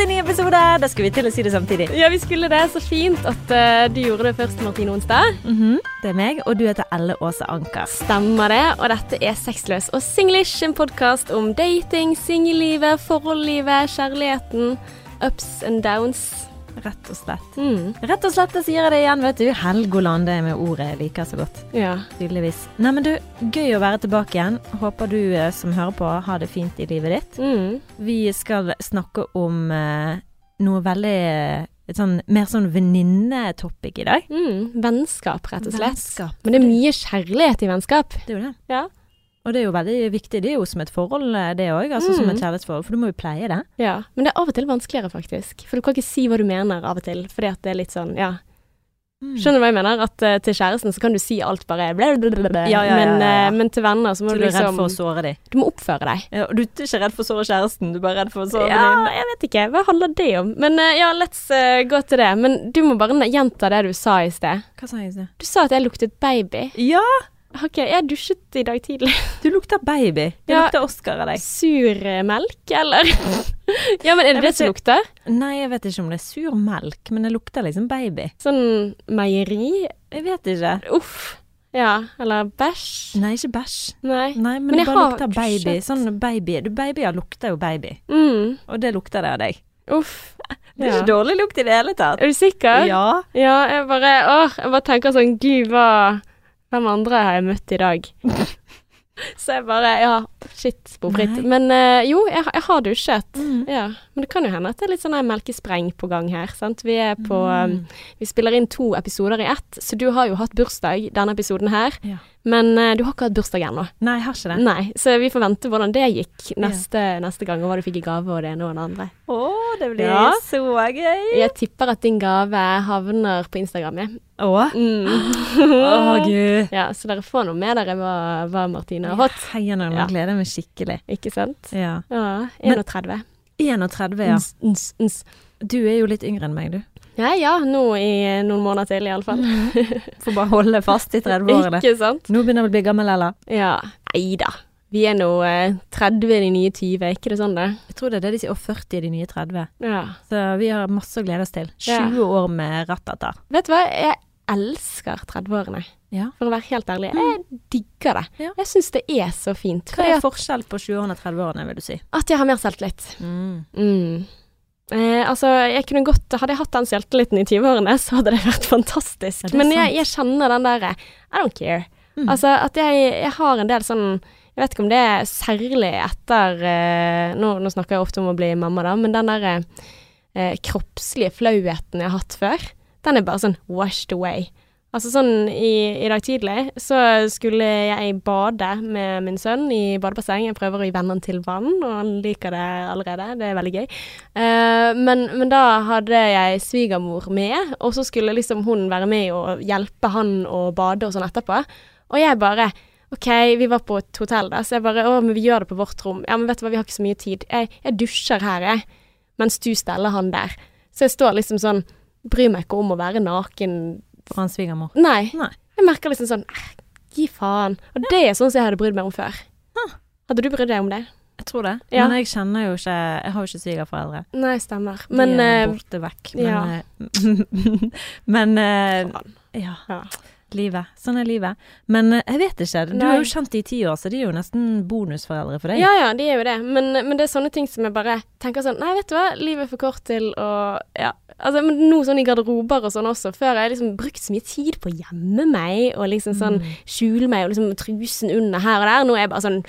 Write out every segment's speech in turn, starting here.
til en ny episode! Da skal vi til å si det samtidig. Ja, vi skulle det. Så fint at uh, du gjorde det først, Martine Onsdag. Mhm, Det er meg, og du heter Elle Åse Anker. Stemmer det. Og dette er Sexløs og singlish, en podkast om dating, singellivet, forholdlivet, kjærligheten, ups and downs. Rett og slett. Mm. Rett og slett, da sier jeg det igjen, vet du. Helgoland, det er med ordet jeg liker så godt. Ja. Tydeligvis. Nei, men du, gøy å være tilbake igjen. Håper du eh, som hører på, har det fint i livet ditt. Mm. Vi skal snakke om eh, noe veldig eh, et sånn, mer sånn venninnetopic i dag. Mm. Vennskap, rett og slett. Vennskap. Men det er mye kjærlighet i vennskap. Det er jo det. Ja. Og det er jo veldig viktig. Det er jo som et forhold, eh, det òg. Altså som Mm. et kjærlighetsforhold. For du må jo pleie det. ja. Men det er av og til vanskeligere, faktisk. For du kan ikke si hva du mener av og til, fordi at det er litt sånn, ja. Skjønner du hva jeg mener? At uh, til kjæresten så kan du si alt bare blablabla, Ja, ja, ja, men, ja, ja. eh, men til venner så må Så du du er redd liksom for å såre dem. Du må oppføre deg. Ja, du er ikke redd for å såre kjæresten, du er bare redd for å såre Ja, din. jeg vet ikke. Hva handler det om? Men uh, ja, let's gå til det. Men du må bare gjenta det du sa i sted. Hva sa jeg i sted? Du sa at jeg luktet baby. Ja, Ok, jeg dusjet i dag tidlig. du lukter baby. Det Ja. lukter Oscar av deg. Sur melk, eller? ja, men er det det som lukter? Nei, jeg vet ikke om det er sur melk, men det lukter liksom baby. Sånn meieri? Jeg vet ikke. Uff. Ja, eller bæsj? Nei, ikke bæsj. Nei. Nei, men, Men det bare lukter baby. dusjet. Sånn baby. Du, babyer lukter jo baby. Mm. Og det lukter det av deg. Uff. Det er Ja. ikke dårlig lukt i det hele tatt. Er du sikker? Ja. Ja, jeg bare Åh, jeg bare tenker sånn Gud, hva Hvem andre har jeg møtt i dag? Så jeg bare Ja, shit, Nei. Men uh, jo, jeg, jeg har dusjet. Mm. Ja. Men det kan jo hende at det er litt sånn melkespreng på gang her. Sant? Vi er på Mm. um, Vi spiller inn to episoder i ett, så du har jo hatt bursdag denne episoden her. Ja. Men uh, du har ikke hatt bursdag ennå. Nei, jeg har ikke det. Nei, så vi får vente hvordan det gikk neste, neste gang, og hva du fikk i gave og det ene og det andre. Å, det blir Ja. så gøy. Jeg tipper at din gave havner på Instagram, jeg. Å, Mm. oh, gud. Ja, så dere får noe med dere hva, hva Martine har fått. Heier nå, nå Ja. Gleder meg skikkelig. Ikke sant? Ja. Ja, Men- 31. 31, ja. Ns, ns, ns. Du er jo litt yngre enn meg, du. Ja, ja, nå i noen måneder til i alle fall. Får bare holde fast i 30-årene. Ikke sant? Nå begynner vi å bli gammel, eller? Ja. Nei da. Vi er nå eh, 30 i de nye 20, er ikke det sånn det? Jeg tror det er det de sier, og 40 i de nye 30. Ja. Så vi har masse å glede oss til. 20 Ja. år med rattata. Vet du hva, jeg elsker 30-årene. Ja. For å være helt ærlig. Jeg digger det. Ja. Jeg syns det er så fint. Hva er at, forskjell på 20-årene og 30-årene, vil du si? at jeg har mer selvtillit. Mm. Mm. Eh, altså, jeg kunne godt Hadde jeg hatt den selvtilliten i 20-årene, så hadde det vært fantastisk. Ja, det Men jeg, jeg kjenner den derre I don't care. Mm. Altså, at jeg, jeg har en del sånn Jeg vet ikke om det er særlig etter eh, nå, nå snakker jeg ofte om å bli mamma, da, men den derre eh, kroppslige flauheten jeg har hatt før, den er bare sånn washed away. Altså sånn i, i dag tidlig så skulle jeg bade med min sønn i badebasseng. Jeg prøver å gi vennene til vann, og han liker det allerede. Det er veldig gøy. Uh, men, men da hadde jeg svigermor med, og så skulle liksom hun være med og hjelpe han å bade og sånn etterpå. Og jeg bare OK, vi var på et hotell da, så jeg bare Å, men vi gjør det på vårt rom. Ja, men vet du hva, vi har ikke så mye tid. Jeg, jeg dusjer her, jeg. Mens du steller han der. Så jeg står liksom sånn Bryr meg ikke om å være naken. For hans svigermor. Nei. Nei. Jeg merker liksom sånn Gi faen. Og det er sånn som jeg hadde brydd meg om før. Ah. Hadde du brydd deg om det? Jeg tror det. Ja. Men jeg kjenner jo ikke Jeg har jo ikke svigerforeldre. Nei, stemmer. De er eh, borte vekk. Men, ja. eh, men eh, ja. Ja. Livet. Sånn er livet. Men jeg vet ikke. Du har jo kjent de i ti år, så de er jo nesten bonusforeldre for deg. Ja ja, de er jo det. Men, men det er sånne ting som jeg bare tenker sånn Nei, vet du hva, livet er for kort til å Ja. Altså, men nå sånn i garderober og sånn også. Før har jeg liksom brukt så mye tid på å gjemme meg og liksom sånn Mm. skjule meg og liksom trusen under her og der. Nå er jeg bare sånn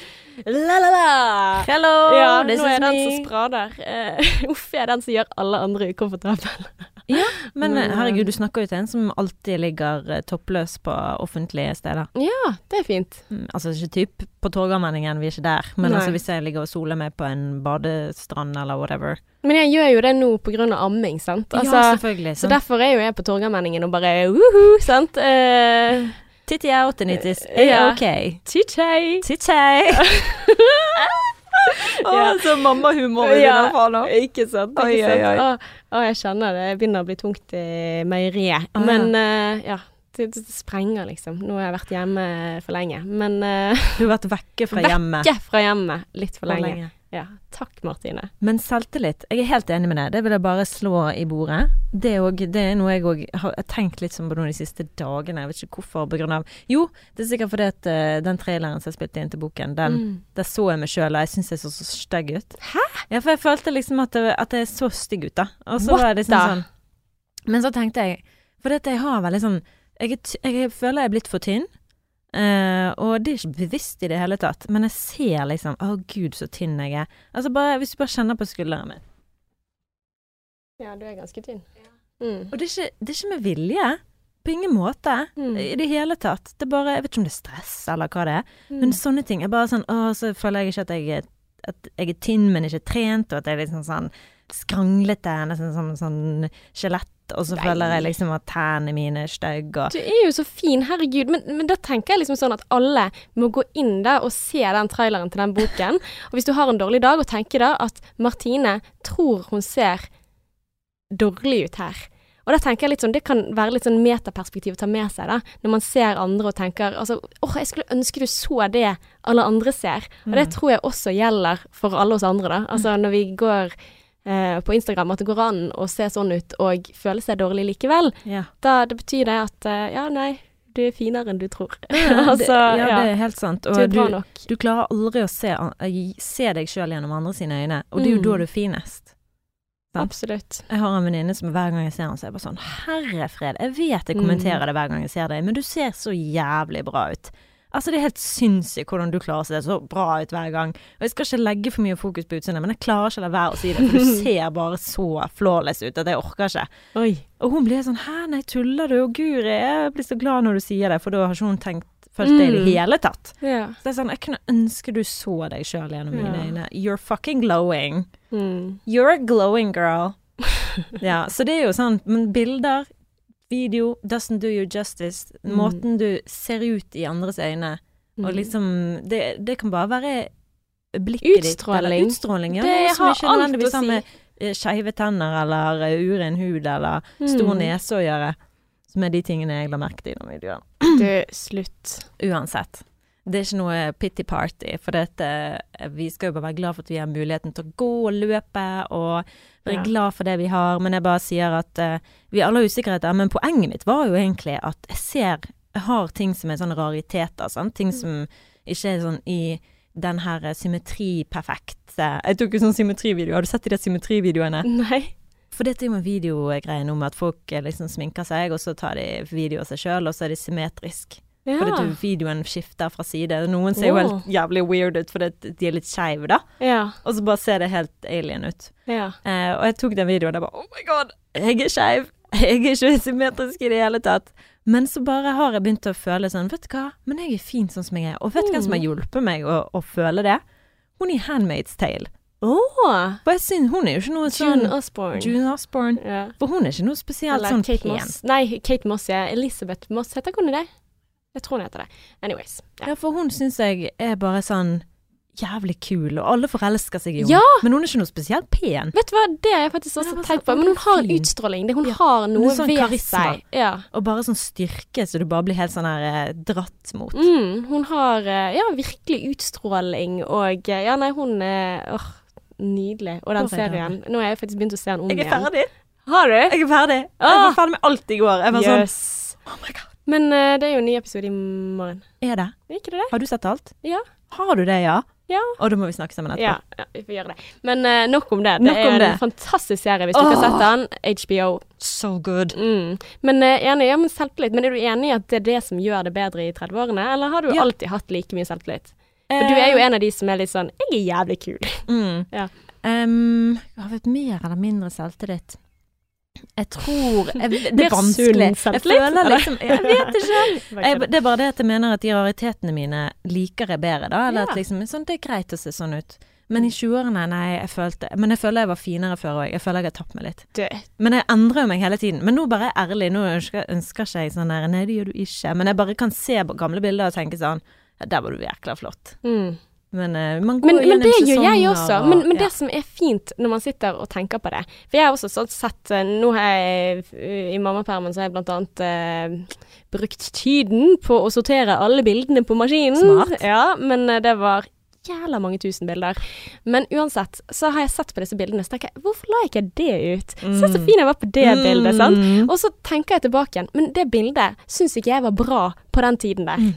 la-la-la. Hello, Ja, this nå er jeg den som sprader. Uh, Uff, jeg er den som gjør alle andre ukomfortable. Ja, men eh, herregud, du snakker jo til en som alltid ligger eh, toppløs på offentlige steder. Ja, det er fint. Mm, Altså ikke typ på Torgallmenningen, vi er ikke der. Men Nei. altså hvis jeg ligger og soler meg på en badestrand eller whatever. Men jeg gjør jo det nå av amming, sant. Altså, ja, selvfølgelig. så derfor er jo jeg på Torgallmenningen og bare uhu, sant. Uh, it is eh, Ja. ok. Titty. Titty! Ja. så mammahumor i ja, få nå. Ikke sant. Ikke Oi, oi, sant? oi. Å, å, jeg kjenner det begynner å bli tungt i meieriet. Ja. Men eh, ja, det, det sprenger liksom. Nå har jeg vært hjemme for lenge. Men uh, Du har vært vekke fra hjemmet Vekke fra hjemmet litt for for lenge. lenge. Ja. Takk, Martine. Men selvtillit, jeg er helt enig med det. Det vil jeg bare slå i bordet. Det er, også, det er noe jeg òg har tenkt litt sånn på de siste dagene. Jeg vet ikke hvorfor, på grunn av Jo, det er sikkert fordi at uh, den traileren som jeg spilte inn til boken, den Mm. Der så jeg meg sjøl, og jeg syns jeg så så stygg ut. Hæ? Ja, for jeg følte liksom at, det, at jeg så stygg ut, da. Og så What var det liksom da? sånn Men så tenkte jeg For dette jeg har veldig sånn Jeg, jeg føler jeg er blitt for tynn. Eh, og det er ikke bevisst i det hele tatt, men jeg ser liksom Å, gud, så tynn jeg er. Altså bare, Hvis du bare kjenner på skulderen min. Ja, du er ganske tynn. Mm. Og det er, ikke, det er ikke med vilje. På ingen måte. Mm. I det hele tatt. Det er bare Jeg vet ikke om det er stress eller hva det er. Mm. Men sånne ting er bare sånn Å, så føler jeg ikke at jeg at jeg er tynn, men ikke trent, og at jeg er liksom sånn skranglete, nesten som sånn skjelett. Og så Nei. føler jeg liksom at tærne mine er stygge, og Du er jo så fin, herregud. Men, men da tenker jeg liksom sånn at alle må gå inn der og se den traileren til den boken. Og hvis du har en dårlig dag og tenker da at Martine tror hun ser dårlig ut her. Og da tenker jeg litt sånn, Det kan være litt sånn metaperspektiv å ta med seg, da. Når man ser andre og tenker altså, åh, jeg skulle ønske du så det alle andre ser. Og det Mm. tror jeg også gjelder for alle oss andre, da. Altså når vi går på Instagram, at det går an å se sånn ut og føle seg dårlig likevel. ja. Da det betyr det at eh, ja, nei, du er finere enn du tror. Ja, altså, det, ja, ja. det er helt sant. Du Og bra du, du klarer aldri å se, eh, se deg sjøl gjennom andre sine øyne, og det er jo Mm. da du er finest. sant? Absolutt. Jeg har en venninne som hver gang jeg ser henne, så er jeg bare sånn Herre fred, jeg vet jeg Mm. kommenterer det hver gang jeg ser deg, men du ser så jævlig bra ut. Altså, det er helt sinnssykt hvordan du klarer å se så bra ut hver gang. Og jeg skal ikke legge for mye fokus på utseendet, men jeg klarer ikke å la være å si det, for du ser bare så flawless ut at jeg orker ikke. Oi. Og hun blir sånn Hæ, nei, tuller du? Og guri, jeg blir så glad når du sier det, for da har ikke hun tenkt først det i det Mm. hele tatt. Yeah. Så det er sånn, jeg kunne ønske du så deg sjøl gjennom mine yeah. øyne. You're fucking glowing. Mm. You're a glowing girl. ja, så det er jo sånn, men bilder, video, doesn't do you justice. Mm. Måten du ser ut i andres øyne, og Mm. liksom Det, det kan bare være blikket ditt. Utstråling. utstråling. Ja, Det som ikke nødvendigvis har med eh, skeive tenner eller eh, uren hud eller stor Mm. nese å gjøre. Som er de tingene jeg la merke til i den videoen. Du, slutt. Uansett. Det er ikke noe pity party, for dette, vi skal jo bare være glad for at vi har muligheten til å gå og løpe, og være Ja. glad for det vi har. Men jeg bare sier at uh, vi alle har usikkerheter. Men poenget mitt var jo egentlig at jeg ser Jeg har ting som er sånne rariteter, sant? ting som ikke er sånn i den her symmetriperfekt Jeg tok jo sånn symmetrivideo. Har du sett de der symmetrivideoene? Nei. For dette er jo en videogreie nå med at folk eh, liksom sminker seg, og så tar de video av seg sjøl, og så er de symmetrisk. Ja. Fordi du- videoen skifter fra side. Noen ser jo helt jævlig weird ut fordi de er litt skeive, da. ja. Og så bare ser det helt alien ut. Ja. Eh, og jeg tok den videoen og jeg bare Oh my god, jeg er skeiv! Jeg er ikke symmetrisk i det hele tatt. Men så bare har jeg begynt å føle sånn, vet du hva, men jeg er fin sånn som jeg er. Og vet du hvem som har hjulpet meg å, å føle det? Hun i Handmaid's Tale. Oh. For jeg synes hun er jo ikke noe sånn June Osborne. June Osborne. Yeah. For hun er ikke noe spesielt Eller sånn Kate pen. Moss. Nei, Kate Moss, ja. Elisabeth Moss, heter hun det? Jeg tror hun heter det. Anyways. Ja. Ja, for hun syns jeg er bare sånn jævlig kul, og alle forelsker seg i henne. Ja! Men hun er ikke noe spesielt pen. Vet du hva, det har jeg faktisk også tenkt på. Men hun har en fin. utstråling. Det, hun Ja, har noe sånn ved karisma. seg. Ja. Og bare sånn styrke, så du bare blir helt sånn her eh, dratt mot. Mm, hun har eh, ja, virkelig utstråling, og eh, ja, nei, hun er åh, nydelig. Og den er serien. Nå har jeg faktisk begynt å se den om igjen. Jeg er ferdig. Har du? Jeg er ferdig. Jeg Ah! var ferdig med alt i går. Jeg var sånn Oh my god. Men uh, det er jo en ny episode i morgen. Er det? Ikke det? Har du sett alt? Ja. Har du det, ja? Ja. Og da må vi snakke sammen etterpå. Ja, ja, vi får gjøre det. Men uh, nok om det. Det Nok er en det. fantastisk serie hvis du ikke har sett den. HBO. So good. Mm. Men uh, enig, ja, men selvtillit. Men er du enig i at det er det som gjør det bedre i 30-årene, eller har du Ja. alltid hatt like mye selvtillit? For du er jo en av de som er litt sånn Jeg er jævlig kul. Mm. Ja. Um, har vi hatt mer eller mindre selvtillit? Jeg tror jeg, Det er vanskelig. Jeg føler liksom Jeg vet ikke. Jeg, det er bare det at jeg mener at de raritetene mine liker jeg bedre, da. Eller at liksom sånn, Det er greit å se sånn ut. Men i 20-årene, nei, jeg følte Men jeg føler jeg var finere før òg. Jeg føler jeg har tapt meg litt. Det. Men jeg endrer meg hele tiden. Men nå bare er jeg ærlig. Nå ønsker, ønsker ikke jeg sånn der Nei, det gjør du ikke. Men jeg bare kan se gamle bilder og tenke sånn der var du jækla flott. mm. Men eh, man går Men, men det gjør jeg også. og- Men, men ja. det som er fint når man sitter og tenker på det For jeg har også sånn sett eh, Nå har jeg I mammapermen så har jeg blant annet eh, brukt tiden på å sortere alle bildene på maskinen. Smart. Ja, men det var jævla mange tusen bilder. Men uansett, så har jeg sett på disse bildene, så tenker jeg hvorfor la jeg ikke det ut? Se så fin jeg var på det bildet, sant? Mm. Og så tenker jeg tilbake igjen, men det bildet syns ikke jeg var bra på den tiden der. Mm.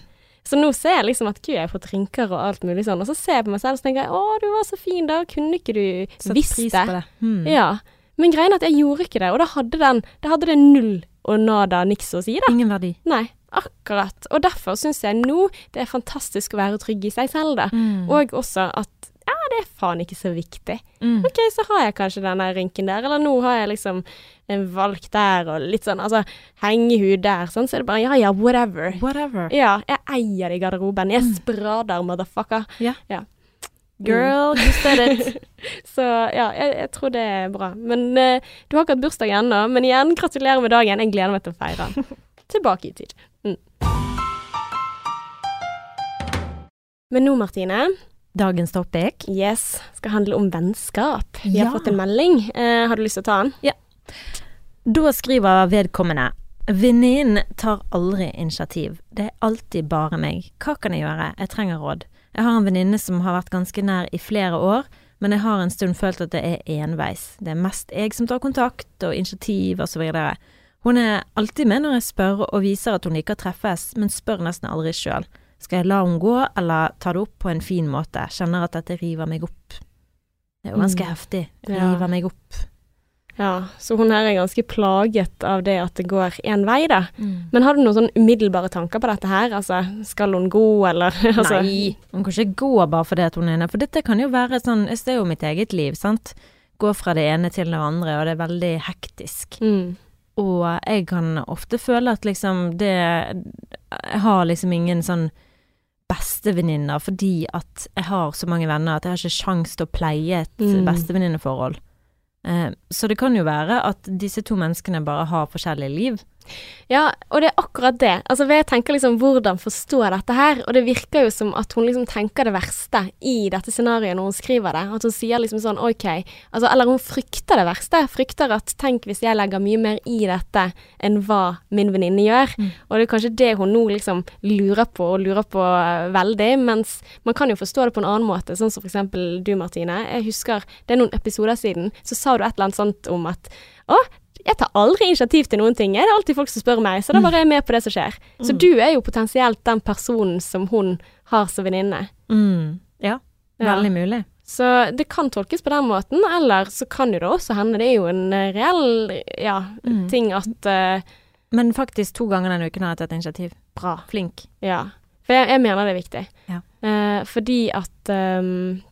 Så nå ser jeg liksom at gud, jeg har fått rynker og alt mulig sånn, og så ser jeg på meg selv og tenker jeg å, du var så fin da, kunne ikke du Satt visst pris det? på det. Mm. Ja. Men greien er at jeg gjorde ikke det, og da hadde den, det hadde det null og nada niks å si, da. Ingen verdi. Nei, akkurat. Og derfor syns jeg nå det er fantastisk å være trygg i seg selv, da. Mm. Og også at ja, det er faen ikke så viktig. Mm. OK, så har jeg kanskje den rynken der, eller nå har jeg liksom en valk der, og litt sånn altså hengehud der, sånn, så er det bare ja ja, whatever. Whatever. Ja, jeg eier det i garderoben. Jeg Mm. sprader, motherfucker. Ja. ja. Girl, you said it. Så ja, jeg, jeg tror det er bra. Men uh, du har ikke hatt bursdag ennå, men igjen, gratulerer med dagen. Jeg gleder meg til å feire den. Tilbake i tid. Mm. Men nå, Martine, Dagens topic. yes, skal handle om vennskap. Vi har fått en melding. Eh, har du lyst til å ta den? Ja. Da skriver vedkommende Venninnen tar aldri initiativ. Det er alltid bare meg. Hva kan jeg gjøre? Jeg trenger råd. Jeg har en venninne som har vært ganske nær i flere år, men jeg har en stund følt at det er enveis. Det er mest jeg som tar kontakt og initiativ osv. Hun er alltid med når jeg spør og viser at hun liker å treffes, men spør nesten aldri sjøl. Skal jeg la henne gå, eller ta det opp på en fin måte? Kjenner at dette river meg opp. Det er jo ganske Mm. heftig. Ja. River meg opp. Ja, så hun her er ganske plaget av det at det går én vei, da. Men har du noen sånn umiddelbare tanker på dette her? Altså, skal hun gå, eller altså, Nei, hun kan ikke gå bare fordi hun er inne. For dette kan jo være sånn Jeg ser jo mitt eget liv, sant. Gå fra det ene til det andre, og det er veldig hektisk. Mm. Og jeg kan ofte føle at liksom det Jeg har liksom ingen sånn bestevenninner fordi at jeg har så mange venner at jeg har ikke sjans til å pleie et Mm. bestevenninneforhold. Eh, så det kan jo være at disse to menneskene bare har forskjellige liv. Ja, og det er akkurat det. Altså, jeg tenker liksom hvordan forstå dette her, og det virker jo som at hun liksom tenker det verste i dette scenarioet når hun skriver det. At hun sier liksom sånn OK, altså, eller hun frykter det verste. Frykter at tenk hvis jeg legger mye mer i dette enn hva min venninne gjør. Mm. Og det er kanskje det hun nå liksom lurer på, og lurer på eh, veldig. Mens man kan jo forstå det på en annen måte, sånn som for eksempel du, Martine. Jeg husker det er noen episoder siden, så sa du et eller annet sånt om at å, jeg tar aldri initiativ til noen ting. Det er alltid folk som spør meg, så da bare er jeg med på det som skjer. Så Mm. du er jo potensielt den personen som hun har som venninne. Mm. Ja, Ja. veldig mulig. Så det kan tolkes på den måten, eller så kan jo det også hende det er jo en eh, reell ja, Mm. ting at uh, Men faktisk to ganger denne uken har jeg tatt initiativ. Bra. Flink. Ja. For jeg, jeg mener det er viktig. Ja. Uh, fordi at um,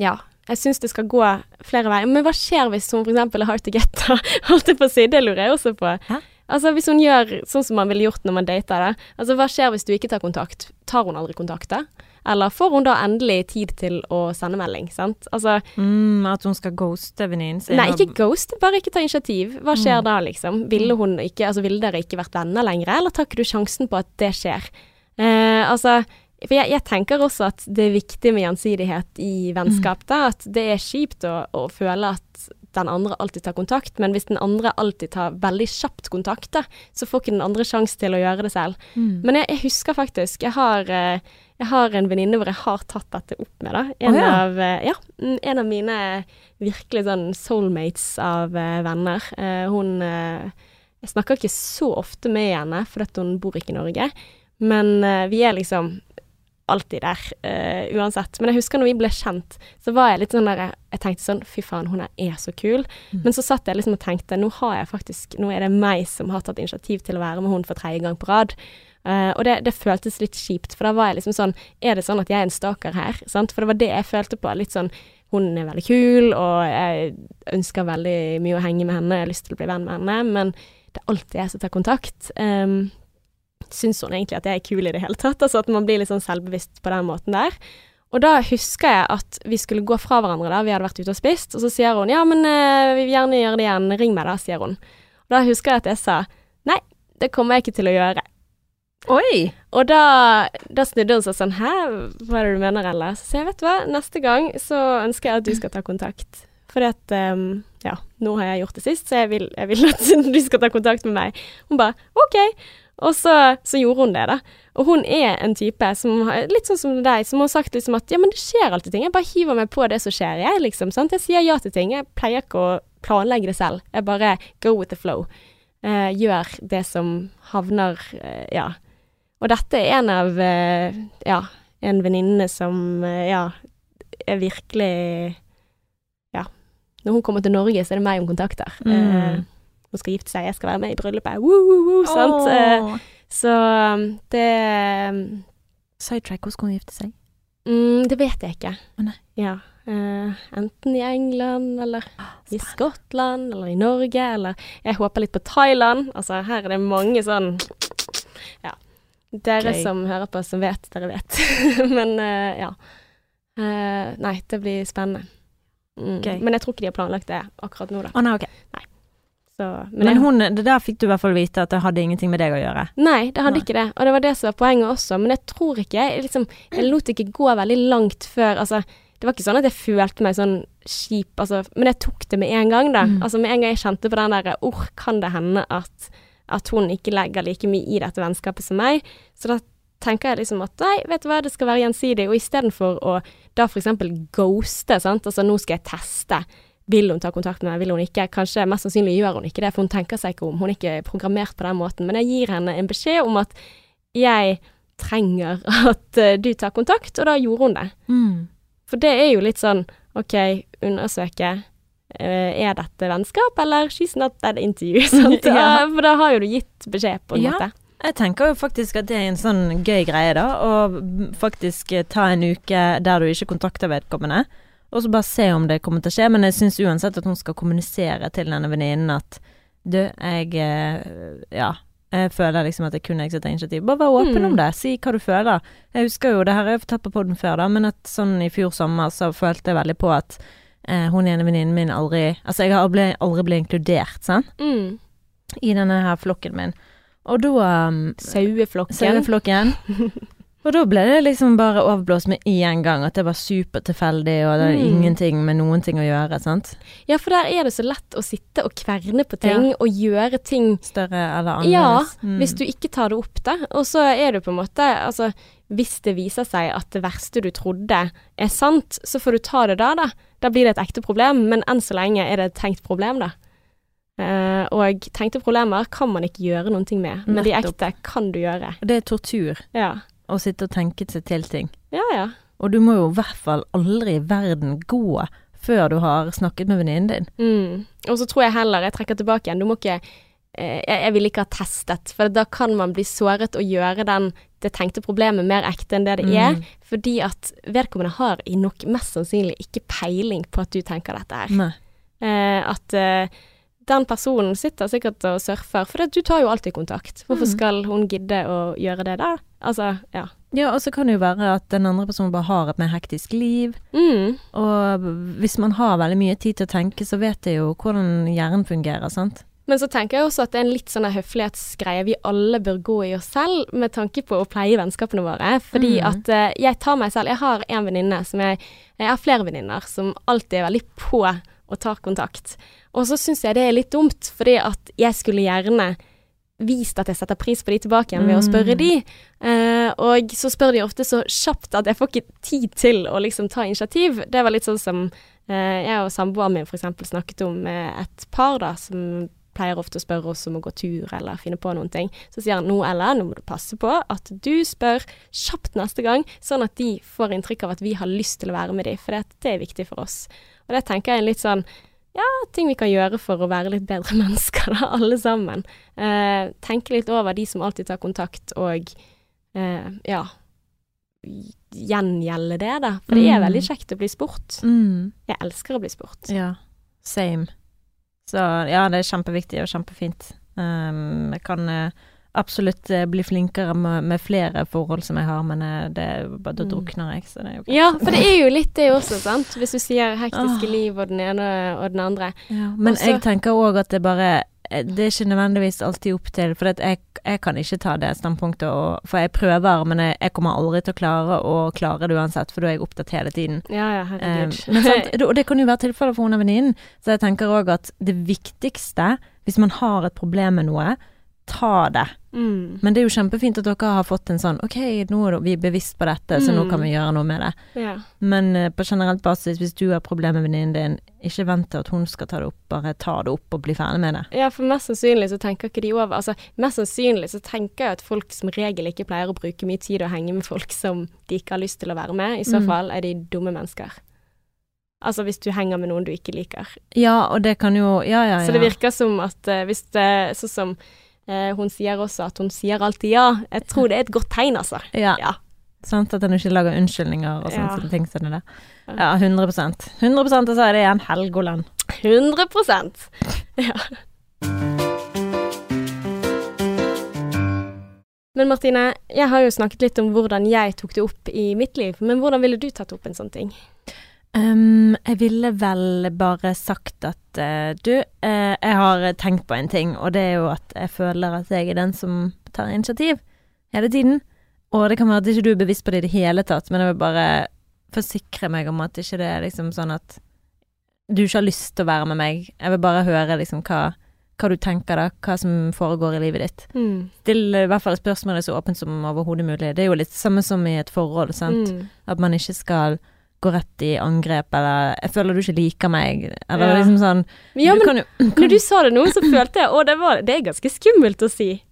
Ja. Jeg syns det skal gå flere veier. Men hva skjer hvis hun f.eks. er hard to get? Holdt jeg på å si. Det lurer jeg også på. Hæ? Altså Hvis hun gjør sånn som man ville gjort når man dater det. Altså Hva skjer hvis du ikke tar kontakt? Tar hun aldri kontakt da? Eller får hun da endelig tid til å sende melding? sant? Altså Mm, at hun skal ghoste venninnen sin. Nei, ikke ghost, bare ikke ta initiativ. Hva skjer Mm. da, liksom? Ville hun ikke, altså ville dere ikke vært venner lenger, eller tar ikke du sjansen på at det skjer? Eh, altså, for jeg, jeg tenker også at det er viktig med gjensidighet i vennskap, da. At det er kjipt å, å føle at den andre alltid tar kontakt, men hvis den andre alltid tar veldig kjapt kontakt, da, så får ikke den andre sjanse til å gjøre det selv. Mm. Men jeg, jeg husker faktisk Jeg har, eh, jeg har en venninne hvor jeg har tatt dette opp med, da. En, oh, ja. av, eh, ja, mm, en av mine virkelig sånn soulmates av eh, venner. Hun Jeg snakker ikke så ofte med henne, fordi hun bor ikke i Norge. Men uh, vi er liksom alltid der, uh, uansett. Men jeg husker når vi ble kjent, så var jeg litt sånn der Jeg tenkte sånn Fy faen, hun er så kul. Mm. Men så satt jeg liksom og tenkte Nå har jeg faktisk Nå er det meg som har tatt initiativ til å være med hun for tredje gang på rad. Uh, og det, det føltes litt kjipt, for da var jeg liksom sånn Er det sånn at jeg er en stalker her? Sant? For det var det jeg følte på. Litt sånn Hun er veldig kul, og jeg ønsker veldig mye å henge med henne, jeg har lyst til å bli venn med henne, men det er alltid jeg som tar kontakt. Um, Syns hun egentlig at jeg er kul i det hele tatt? Altså at man blir litt sånn selvbevisst på den måten der. Og da husker jeg at vi skulle gå fra hverandre da, vi hadde vært ute og spist, og så sier hun ja, men eh, vi vil gjerne gjøre det igjen, ring meg da, sier hun. Og da husker jeg at jeg sa nei, det kommer jeg ikke til å gjøre. Oi! Og da, da snudde hun seg sånn hæ, hva er det du mener, Ella? Så sier jeg vet du hva, neste gang så ønsker jeg at du skal ta kontakt. fordi at um, Ja, nå har jeg gjort det sist, så jeg vil, jeg vil at du skal ta kontakt med meg. Hun bare OK. Og så, så gjorde hun det, da. Og hun er en type som har- litt sånn som deg, som har sagt liksom at ja, men det skjer alltid ting. Jeg bare hiver meg på det som skjer, jeg, liksom. Sant? Jeg sier ja til ting. Jeg pleier ikke å planlegge det selv. Jeg bare go with the flow. Eh, gjør det som havner eh, Ja. Og dette er en av eh, ja, en venninne som eh, ja, er virkelig Ja. Når hun kommer til Norge, så er det meg hun kontakter. Mm. Hun skal gifte seg, jeg skal være med i bryllupet. Woo, woo, woo, sant? Åh. så um, det Sidetrack, hvor skal hun gifte seg? mm, Det vet jeg ikke. Oh, nei. Ja. Uh, enten i England, eller i Skottland, eller i Norge, eller Jeg håper litt på Thailand. Altså, her er det mange sånn Ja. Dere Gøy. som hører på, som vet, dere vet. Men uh, ja. Uh, nei, det blir spennende. Mm. Men jeg tror ikke de har planlagt det akkurat nå, da. Å nei, ok. Så, men Men hun, det der fikk du i hvert fall vite at det hadde ingenting med deg å gjøre. Nei, det hadde Nei. ikke det. Og det var det som var poenget også. Men jeg tror ikke Jeg, liksom, jeg lot ikke gå veldig langt før Altså, det var ikke sånn at jeg følte meg sånn kjip, altså, men jeg tok det med en gang, da. Mm. Altså med en gang jeg kjente på den derre Or, kan det hende at, at hun ikke legger like mye i dette vennskapet som meg? Så da tenker jeg liksom at nei, vet du hva, det skal være gjensidig. Og istedenfor å da eksempel ghoste, sant, altså nå skal jeg teste. Vil hun ta kontakt med meg, vil hun ikke? Kanskje mest sannsynlig gjør hun ikke det, for hun tenker seg ikke om. Hun er ikke programmert på den måten. Men jeg gir henne en beskjed om at jeg trenger at eh, du tar kontakt, og da gjorde hun det. For det er jo litt sånn OK, undersøke. eh, er dette vennskap, eller she's not that interview? Sant? Ja. For da har jo du gitt beskjed, på en Ja. måte. Jeg tenker jo faktisk at det er en sånn gøy greie, da. Å faktisk ta en uke der du ikke kontakter vedkommende, og så bare se om det kommer til å skje. Men jeg syns uansett at hun skal kommunisere til denne venninnen at du, jeg eh, Ja. Jeg føler liksom at jeg kunne ikke tatt initiativ. Bare vær åpen Mm. om det. Si hva du føler. Jeg husker jo, det her har jeg fortalt på podden før, da, men at sånn i fjor sommer så følte jeg veldig på at eh, hun ene venninnen min aldri Altså, jeg har aldri, aldri blitt inkludert, sant, Mm. i denne her flokken min. Og da um, Saueflokken. Saueflokken. Og da ble det liksom bare overblåst med én gang, at det var supertilfeldig, og det hadde Mm. ingenting med noen ting å gjøre, sant. Ja, for der er det så lett å sitte og kverne på ting, og gjøre ting Større eller annerledes. Ja, Mm. hvis du ikke tar det opp, da. Og så er det på en måte Altså, hvis det viser seg at det verste du trodde er sant, så får du ta det da, da. Da blir det et ekte problem, men enn så lenge er det et tenkt problem, da. Uh, og tenkte problemer kan man ikke gjøre noen ting med, men de ekte kan du gjøre. Det er tortur Ja. Å sitte og tenke seg til ting. Ja, ja. Og du må jo i hvert fall aldri i verden gå før du har snakket med venninnen din. Mm. Og så tror jeg heller, jeg trekker tilbake igjen, du må ikke eh, jeg, jeg vil ikke ha testet, for da kan man bli såret og gjøre den, det tenkte problemet mer ekte enn det det er. Mm. Fordi at vedkommende har i nok mest sannsynlig ikke peiling på at du tenker dette her. Eh, at eh, den personen sitter sikkert og surfer, for det, du tar jo alltid kontakt. Hvorfor Mm. skal hun gidde å gjøre det da? Altså, ja. Ja, og så kan det jo være at den andre personen bare har et mer hektisk liv. Mm. Og hvis man har veldig mye tid til å tenke, så vet jeg jo hvordan hjernen fungerer, sant. Men så tenker jeg også at det er en litt sånn høflighetsgreie vi alle bør gå i oss selv, med tanke på å pleie vennskapene våre. Fordi Mm. at uh, jeg tar meg selv Jeg har en venninne som jeg Jeg har flere venninner som alltid er veldig på og tar kontakt. Og så syns jeg det er litt dumt, fordi at jeg skulle gjerne vist at jeg setter pris på de tilbake igjen ved å spørre Mm. de. Eh, og så spør de ofte så kjapt at jeg får ikke tid til å liksom ta initiativ. Det var litt sånn som eh, jeg og samboeren min eksempel snakket om med et par da, som pleier ofte å spørre oss om å gå tur eller finne på noen ting. Så sier han nå, eller nå må du passe på at du spør kjapt neste gang, sånn at de får inntrykk av at vi har lyst til å være med dem, for det, det er viktig for oss. Og det tenker jeg er litt sånn ja, ting vi kan gjøre for å være litt bedre mennesker, da, alle sammen. Eh, tenke litt over de som alltid tar kontakt, og eh, ja Gjengjelde det, da. For det er Mm. veldig kjekt å bli spurt. Mm. Jeg elsker å bli spurt. Ja. Same. Så ja, det er kjempeviktig og kjempefint. Um, jeg kan eh, absolutt eh, bli flinkere med, med flere forhold som jeg har, men eh, det da Mm. drukner jeg, så det er jo Ja, for det er jo litt det også, sant. Hvis du sier hektiske liv og den ene og den andre. Ja, men Også- jeg tenker òg at det bare eh, det er ikke nødvendigvis alltid opp til For jeg, jeg kan ikke ta det standpunktet, og, for jeg prøver, men jeg, jeg kommer aldri til å klare å klare det uansett, for da er jeg opptatt hele tiden. Ja, ja, herregud. Um, sant, og det kan jo være tilfellet for hun og venninnen, så jeg tenker òg at det viktigste, hvis man har et problem med noe, ta det. mm. Men det er jo kjempefint at dere har fått en sånn OK, nå er vi bevisst på dette, så nå Mm. kan vi gjøre noe med det. ja. Men uh, på generelt basis, hvis du har problemer med venninnen din, ikke vent til at hun skal ta det opp, bare ta det opp og bli ferdig med det. Ja, for mest sannsynlig så tenker ikke de over Altså, mest sannsynlig så tenker jeg at folk som regel ikke pleier å bruke mye tid og henge med folk som de ikke har lyst til å være med. I så Mm. fall er de dumme mennesker. Altså hvis du henger med noen du ikke liker. Ja, og det kan jo Ja, ja, ja. Så det virker som at uh, hvis det Sånn som eh, hun sier også, at hun sier alltid ja. Jeg tror det er et godt tegn, altså. Ja, Ja. sant, at en ikke lager unnskyldninger og sånne Ja. ting som det der. Ja, 100% 100 og så er det igjen Helgoland. 100 Ja. Men Martine, jeg har jo snakket litt om hvordan jeg tok det opp i mitt liv, men hvordan ville du tatt opp en sånn ting? Um, jeg ville vel bare sagt at uh, du, uh, jeg har tenkt på en ting, og det er jo at jeg føler at jeg er den som tar initiativ hele tiden. Og det kan være at ikke du er bevisst på det i det hele tatt, men jeg vil bare forsikre meg om at ikke det er liksom sånn at du ikke har lyst til å være med meg. Jeg vil bare høre liksom hva, hva du tenker da, hva som foregår i livet ditt. Mm. Still i hvert fall spørsmålet så åpent som overhodet mulig. Det er jo litt samme som i et forhold, sant. Mm. At man ikke skal gå rett i angrep, eller 'jeg føler du ikke liker meg', eller Ja. liksom sånn Ja, du men kan jo, når du sa det nå, så følte jeg at det, var, det er ganske skummelt å si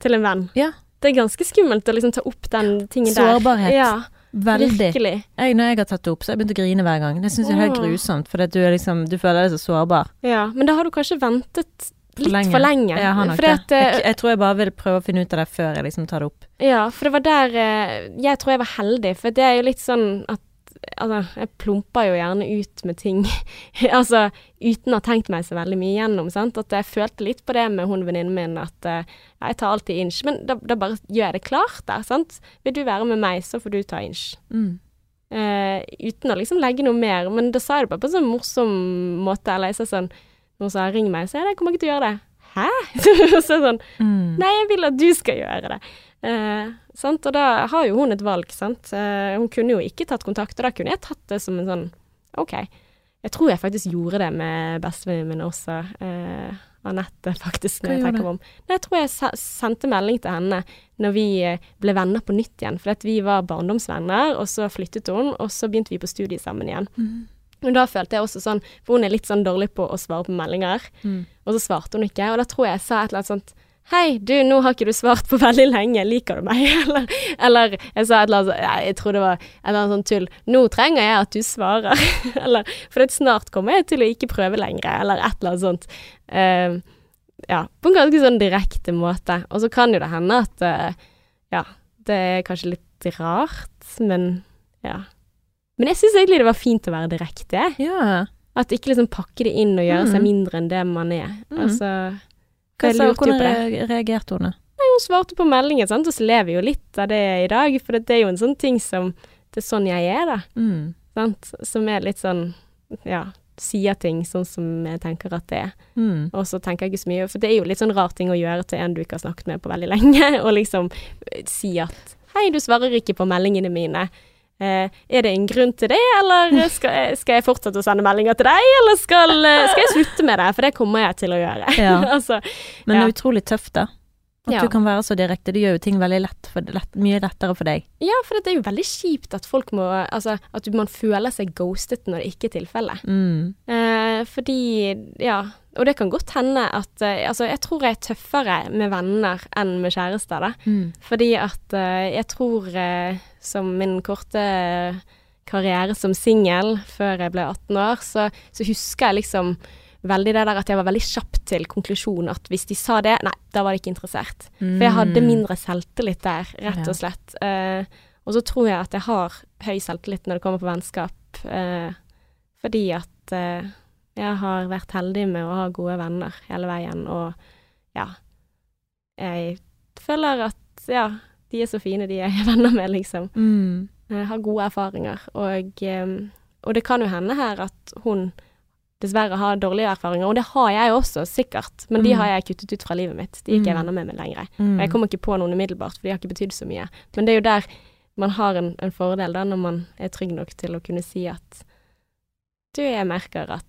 til en venn. Ja. Det er ganske skummelt å liksom ta opp den tingen der. Sårbarhet. Ja, Veldig. virkelig. Jeg, når jeg har tatt det opp, så har jeg begynt å grine hver gang. Det syns jeg er helt grusomt, for du, liksom, du føler deg så sårbar. Ja, men da har du kanskje ventet litt lenge. for lenge. Har nok det. eh, Jeg, jeg tror jeg bare vil prøve å finne ut av det før jeg liksom tar det opp. Ja, for det var der eh, Jeg tror jeg var heldig, for det er jo litt sånn at Altså, jeg plumper jo gjerne ut med ting altså uten å ha tenkt meg så veldig mye igjennom, sant. At jeg følte litt på det med hun venninnen min, at uh, jeg tar alltid inch. Men da, da bare gjør jeg det klart der, sant. Vil du være med meg, så får du ta inch. Mm. Uh, uten å liksom legge noe mer. Men da sa jeg det bare på en sånn morsom måte. Eller jeg sa sånn Noen sa 'ring meg', så jeg, 'jeg kommer ikke til å gjøre det'. Hæ? så sånn Mm. Nei, jeg vil at du skal gjøre det. Eh, sant? Og da har jo hun et valg, sant. Eh, hun kunne jo ikke tatt kontakt, og da kunne jeg tatt det som en sånn OK. Jeg tror jeg faktisk gjorde det med bestevenninnen min også. Eh, Anette, faktisk, Hva jeg tenker meg om. Nei, jeg tror jeg sendte melding til henne når vi eh, ble venner på nytt igjen. For vi var barndomsvenner, og så flyttet hun, og så begynte vi på studiet sammen igjen. Mm. Og da følte jeg også sånn, for hun er litt sånn dårlig på å svare på meldinger. Mm. Og så svarte hun ikke, og da tror jeg jeg sa et eller annet sånt Hei, du, nå har ikke du svart på veldig lenge, liker du meg? eller, eller jeg sa et eller annet sånt, jeg tror det var et eller annet sånt tull. Nå trenger jeg at du svarer. eller, for det snart kommer jeg til å ikke prøve lenger, eller et eller annet sånt. Uh, ja, på en ganske sånn direkte måte. Og så kan jo det hende at uh, ja, det er kanskje litt rart, men ja. Men jeg syns egentlig det var fint å være direkte. Ja. At ikke liksom pakke det inn og gjøre seg Mhm. mindre enn det man er. Mm. Altså Hva sa, hvordan re- reagerte hun? Nei, Hun svarte på meldingen, sant, og så lever jo litt av det i dag. For det er jo en sånn ting som Det er sånn jeg er, da. Mm. Sant? Som er litt sånn Ja, sier ting sånn som jeg tenker at det er. Mm. Og så tenker jeg ikke så mye, for det er jo litt sånn rar ting å gjøre til en du ikke har snakket med på veldig lenge, og liksom eh, si at Hei, du svarer ikke på meldingene mine. Eh, er det en grunn til det, eller skal jeg, skal jeg fortsette å sende meldinger til deg, eller skal, eh, skal jeg slutte med det? For det kommer jeg til å gjøre. Ja. altså, Men det Ja. er utrolig tøft, da. At Ja. du kan være så direkte. Det gjør jo ting veldig lett, for, lett mye lettere for deg. ja, for det er jo veldig kjipt at folk må Altså, at man føler seg ghostet når det ikke er tilfellet. Mm. Eh, fordi, ja Og det kan godt hende at eh, Altså, jeg tror jeg er tøffere med venner enn med kjærester, da. Mm. Fordi at eh, jeg tror, som min korte karriere som singel før jeg ble 18 år, så, så husker jeg liksom veldig det der at jeg var veldig kjapp til konklusjonen at hvis de sa det, nei, da var de ikke interessert. For jeg hadde Mm. mindre selvtillit der, rett og slett. Eh, og så tror jeg at jeg har høy selvtillit når det kommer på vennskap, eh, fordi at eh, jeg har vært heldig med å ha gode venner hele veien, og ja Jeg føler at ja, de er så fine, de jeg er venner med, liksom. Mm. Har gode erfaringer, og, eh, og det kan jo hende her at hun dessverre har dårlige erfaringer, og det har jeg også, sikkert, men de Mm. har jeg kuttet ut fra livet mitt. De er ikke jeg Mm. venner med meg lenger. Mm. Og jeg kommer ikke på noen umiddelbart, for de har ikke betydd så mye. Men det er jo der man har en, en fordel, da, når man er trygg nok til å kunne si at du, jeg merker at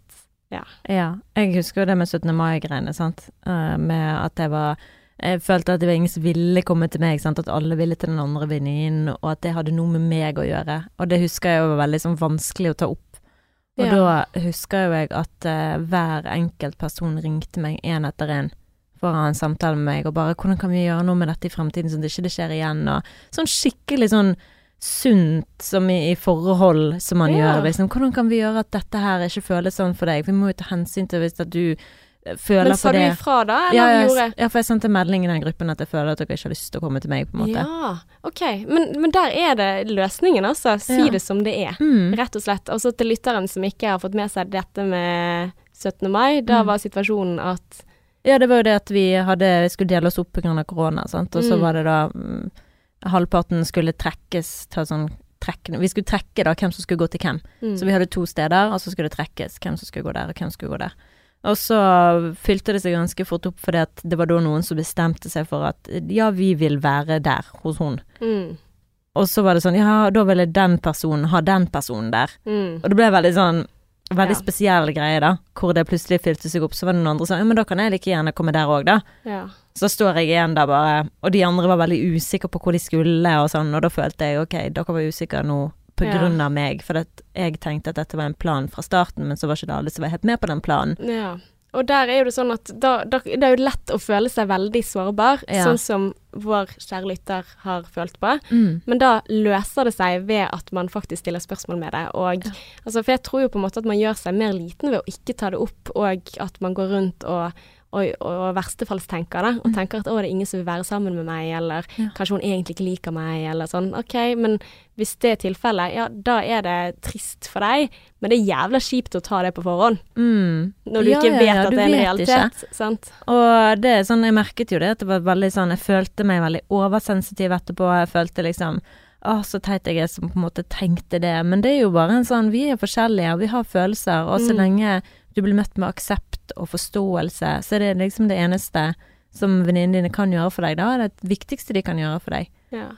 Ja. ja. Jeg husker jo det med 17. mai-greiene, sant. Uh, med at jeg var Jeg følte at det var ingen som ville komme til meg, sant. At alle ville til den andre venninnen, og at det hadde noe med meg å gjøre. Og det husker jeg var veldig sånn vanskelig å ta opp. Og Ja. da husker jo jeg at uh, hver enkelt person ringte meg én etter én for å ha en samtale med meg, og bare 'hvordan kan vi gjøre noe med dette i fremtiden, sånn at det ikke skjer igjen', og sånn skikkelig sånn sunt som i, i forhold som man Ja. gjør, liksom. Hvordan kan vi gjøre at dette her ikke føles sånn for deg? Vi må jo ta hensyn til hvis at du føler Men sa du ifra da, eller Ja, jeg, gjorde ja, for jeg sendte melding i den gruppen at jeg føler at dere ikke har lyst til å komme til meg, på en måte. Ja, ok. Men, men der er det løsningen, altså. Si Ja. det som det er. Mm. Rett og slett. Og så til lytteren som ikke har fått med seg dette med 17. mai, da Mm. var situasjonen at Ja, det var jo det at vi hadde skulle dele oss opp pga. korona, sant. Og så Mm. var det da mm, Halvparten skulle trekkes ta sånn Trekke, Vi skulle trekke da hvem som skulle gå til hvem. mm. Så vi hadde to steder, og så skulle det trekkes hvem som skulle gå der, og hvem som skulle gå der. Og så fylte det seg ganske fort opp, fordi at det var da noen som bestemte seg for at ja, vi vil være der hos hun. mm. Og så var det sånn, ja, da ville den personen ha den personen der. Mm. Og det ble veldig sånn Veldig Ja. spesiell greie, da. Hvor det plutselig fylte seg opp. Så var det noen andre som sa ja, men da kan jeg like gjerne komme der òg, da. Ja. Så står jeg igjen der bare, og de andre var veldig usikre på hvor de skulle, og sånn, og da følte jeg ok, dere var usikre nå på Ja. meg, for jeg tenkte at dette var en plan fra starten, men så var ikke det alle som var helt med på den planen. ja. Og der er jo det sånn at da, da, det er jo lett å føle seg veldig sårbar, Ja. sånn som vår kjære lytter har følt på. Mm. Men da løser det seg ved at man faktisk stiller spørsmål med det. Og, altså, for jeg tror jo på en måte at man gjør seg mer liten ved å ikke ta det opp, og at man går rundt og, og, og verstefallstenker det, og tenker at å, det er ingen som vil være sammen med meg, eller Mm. Ja. kanskje hun egentlig ikke liker meg, eller sånn. Ok, men hvis det er tilfellet, ja, da er det trist for deg, men det er jævla kjipt å ta det på forhånd, Mm. når du Ja, ikke vet ja, at det er en realitet. Sant? Og det er sånn, jeg merket jo det, at det var veldig sånn, jeg følte meg veldig oversensitiv etterpå, jeg følte liksom, å, så teit jeg er som på en måte tenkte det, men det er jo bare en sånn, vi er forskjellige, og vi har følelser, og så Mm. lenge du blir møtt med aksept og forståelse, så er det liksom det eneste som venninnene dine kan gjøre for deg, da er det det viktigste de kan gjøre for deg. Ja.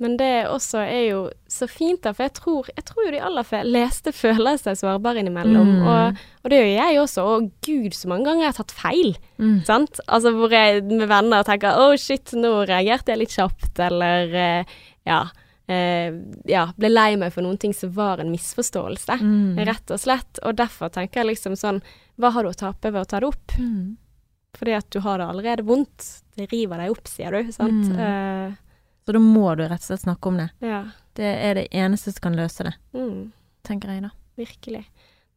Men det også er jo så fint, da, for jeg tror, jeg tror jo de aller fleste føler seg sårbare innimellom. Mm. Og, og det gjør jeg også, og gud så mange ganger jeg har tatt feil. Mm. Sant? Altså hvor jeg med venner tenker å shit, nå reagerte jeg litt kjapt, eller eh, ja. Eh, ja, ble lei meg for noen ting som var en misforståelse, Mm. rett og slett. Og derfor tenker jeg liksom sånn, hva har du å tape ved å ta det opp? Mm. Fordi at du har det allerede vondt. Det river deg opp, sier du, sant? Mm. Eh, Så da må du rett og slett snakke om det. ja. Det er det eneste som kan løse det, Mm. tenker jeg da. Virkelig.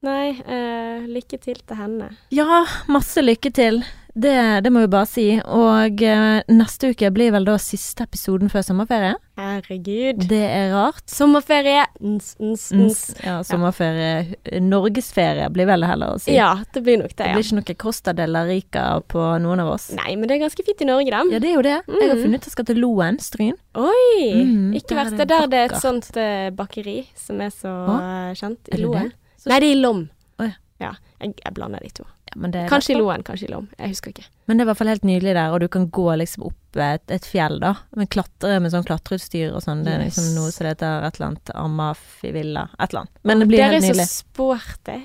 Nei, eh, lykke til til henne. Ja, masse lykke til. Det, det må vi bare si. Og eh, neste uke blir vel da siste episoden før sommerferie. Herregud. Det er rart. Sommerferie. Ns, ns, ns. Ja, sommerferie. Norgesferie blir vel det heller å si. Ja, det blir nok det, Ja. Det blir ikke noe Costa de la Rica på noen av oss. Nei, men det er ganske fint i Norge, da. Ja, det er jo det. Jeg har Mm. funnet ut jeg skal til Loen, Stryn. Oi! Mm, ikke er verst. det er der det er et sånt uh, bakeri som er så eh, kjent. I Loen. Så- Nei, det er i Lom. Oh, ja. Ja, jeg, jeg blander de to. Ja, men, det Kanskje i. Loen, kanskje i Lom. Jeg husker ikke. men det er i hvert fall helt nydelig der, og du kan gå liksom opp et, et fjell, da. Men klatre med sånn klatreutstyr og sånn. Det er liksom Yes. noe som heter et eller annet Amafi-villa. Et eller annet. Men det blir Dere helt er så nydelig. sporty.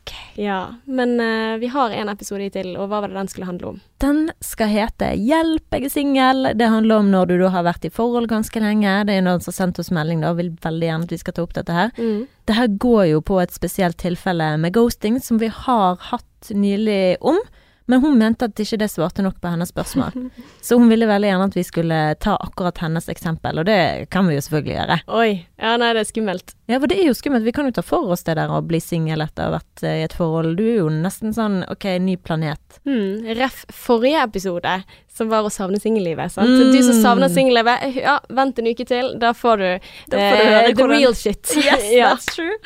Gøy. Ja. Men uh, vi har en episode til, og hva var det den skulle handle om? Den skal hete 'Hjelp, jeg er singel'. Det handler om når du da har vært i forhold ganske lenge. Det er noen som har sendt oss melding da, og vil veldig gjerne at vi skal ta opp dette her. Mm. Det her går jo på et spesielt tilfelle med ghosting som vi har hatt nylig om. Men hun mente at ikke det svarte nok på hennes spørsmål. Så hun ville veldig gjerne at vi skulle ta akkurat hennes eksempel, og det kan vi jo selvfølgelig gjøre. Oi. Ja, nei, det er skummelt. Ja, for det er jo skummelt. Vi kan jo ta for oss det der å bli singel etter å ha vært eh, i et forhold. Du er jo nesten sånn ok, ny planet. Mm, Ref forrige episode, som var å savne singellivet. sant? Mm. Du som savner singellivet, ja, vent en uke til. Da får du, Da får du eh, the hvordan- real shit. ja. true.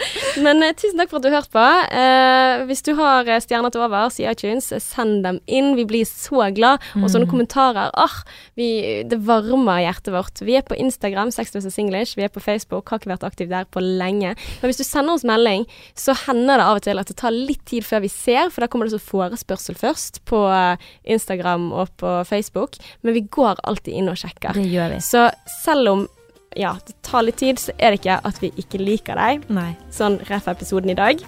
Men uh, tusen takk for at du hørte på. Uh, hvis du har eh, stjerner til overs i iTunes, eh, send dem inn. Vi blir så glad. Og sånne Mm. kommentarer, ah, vi, det varmer hjertet vårt. Vi er på Instagram, Sexless og Singlish. Vi er på Facebook, har ikke vært aktiv der på lenge. Men hvis du sender oss melding, så hender det av og til at det tar litt tid før vi ser, for da kommer det så forespørsel først på eh, Instagram og på Facebook. Men vi går alltid inn og sjekker. Det gjør vi. Så selv om ja, det tar litt tid, så er det ikke at vi ikke liker deg. Nei. Sånn ref episoden i dag.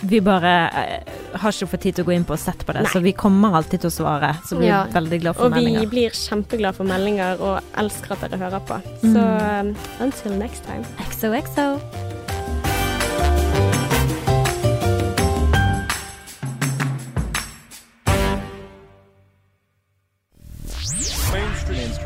Vi bare eh, har ikke fått tid til å gå inn på og sett på det, Nei. så vi kommer alltid til å svare. Så vi Ja. er veldig glad for Og vi blir kjempeglade for meldinger og elsker at dere hører på. Mm. Så mm. until next time. XOXO.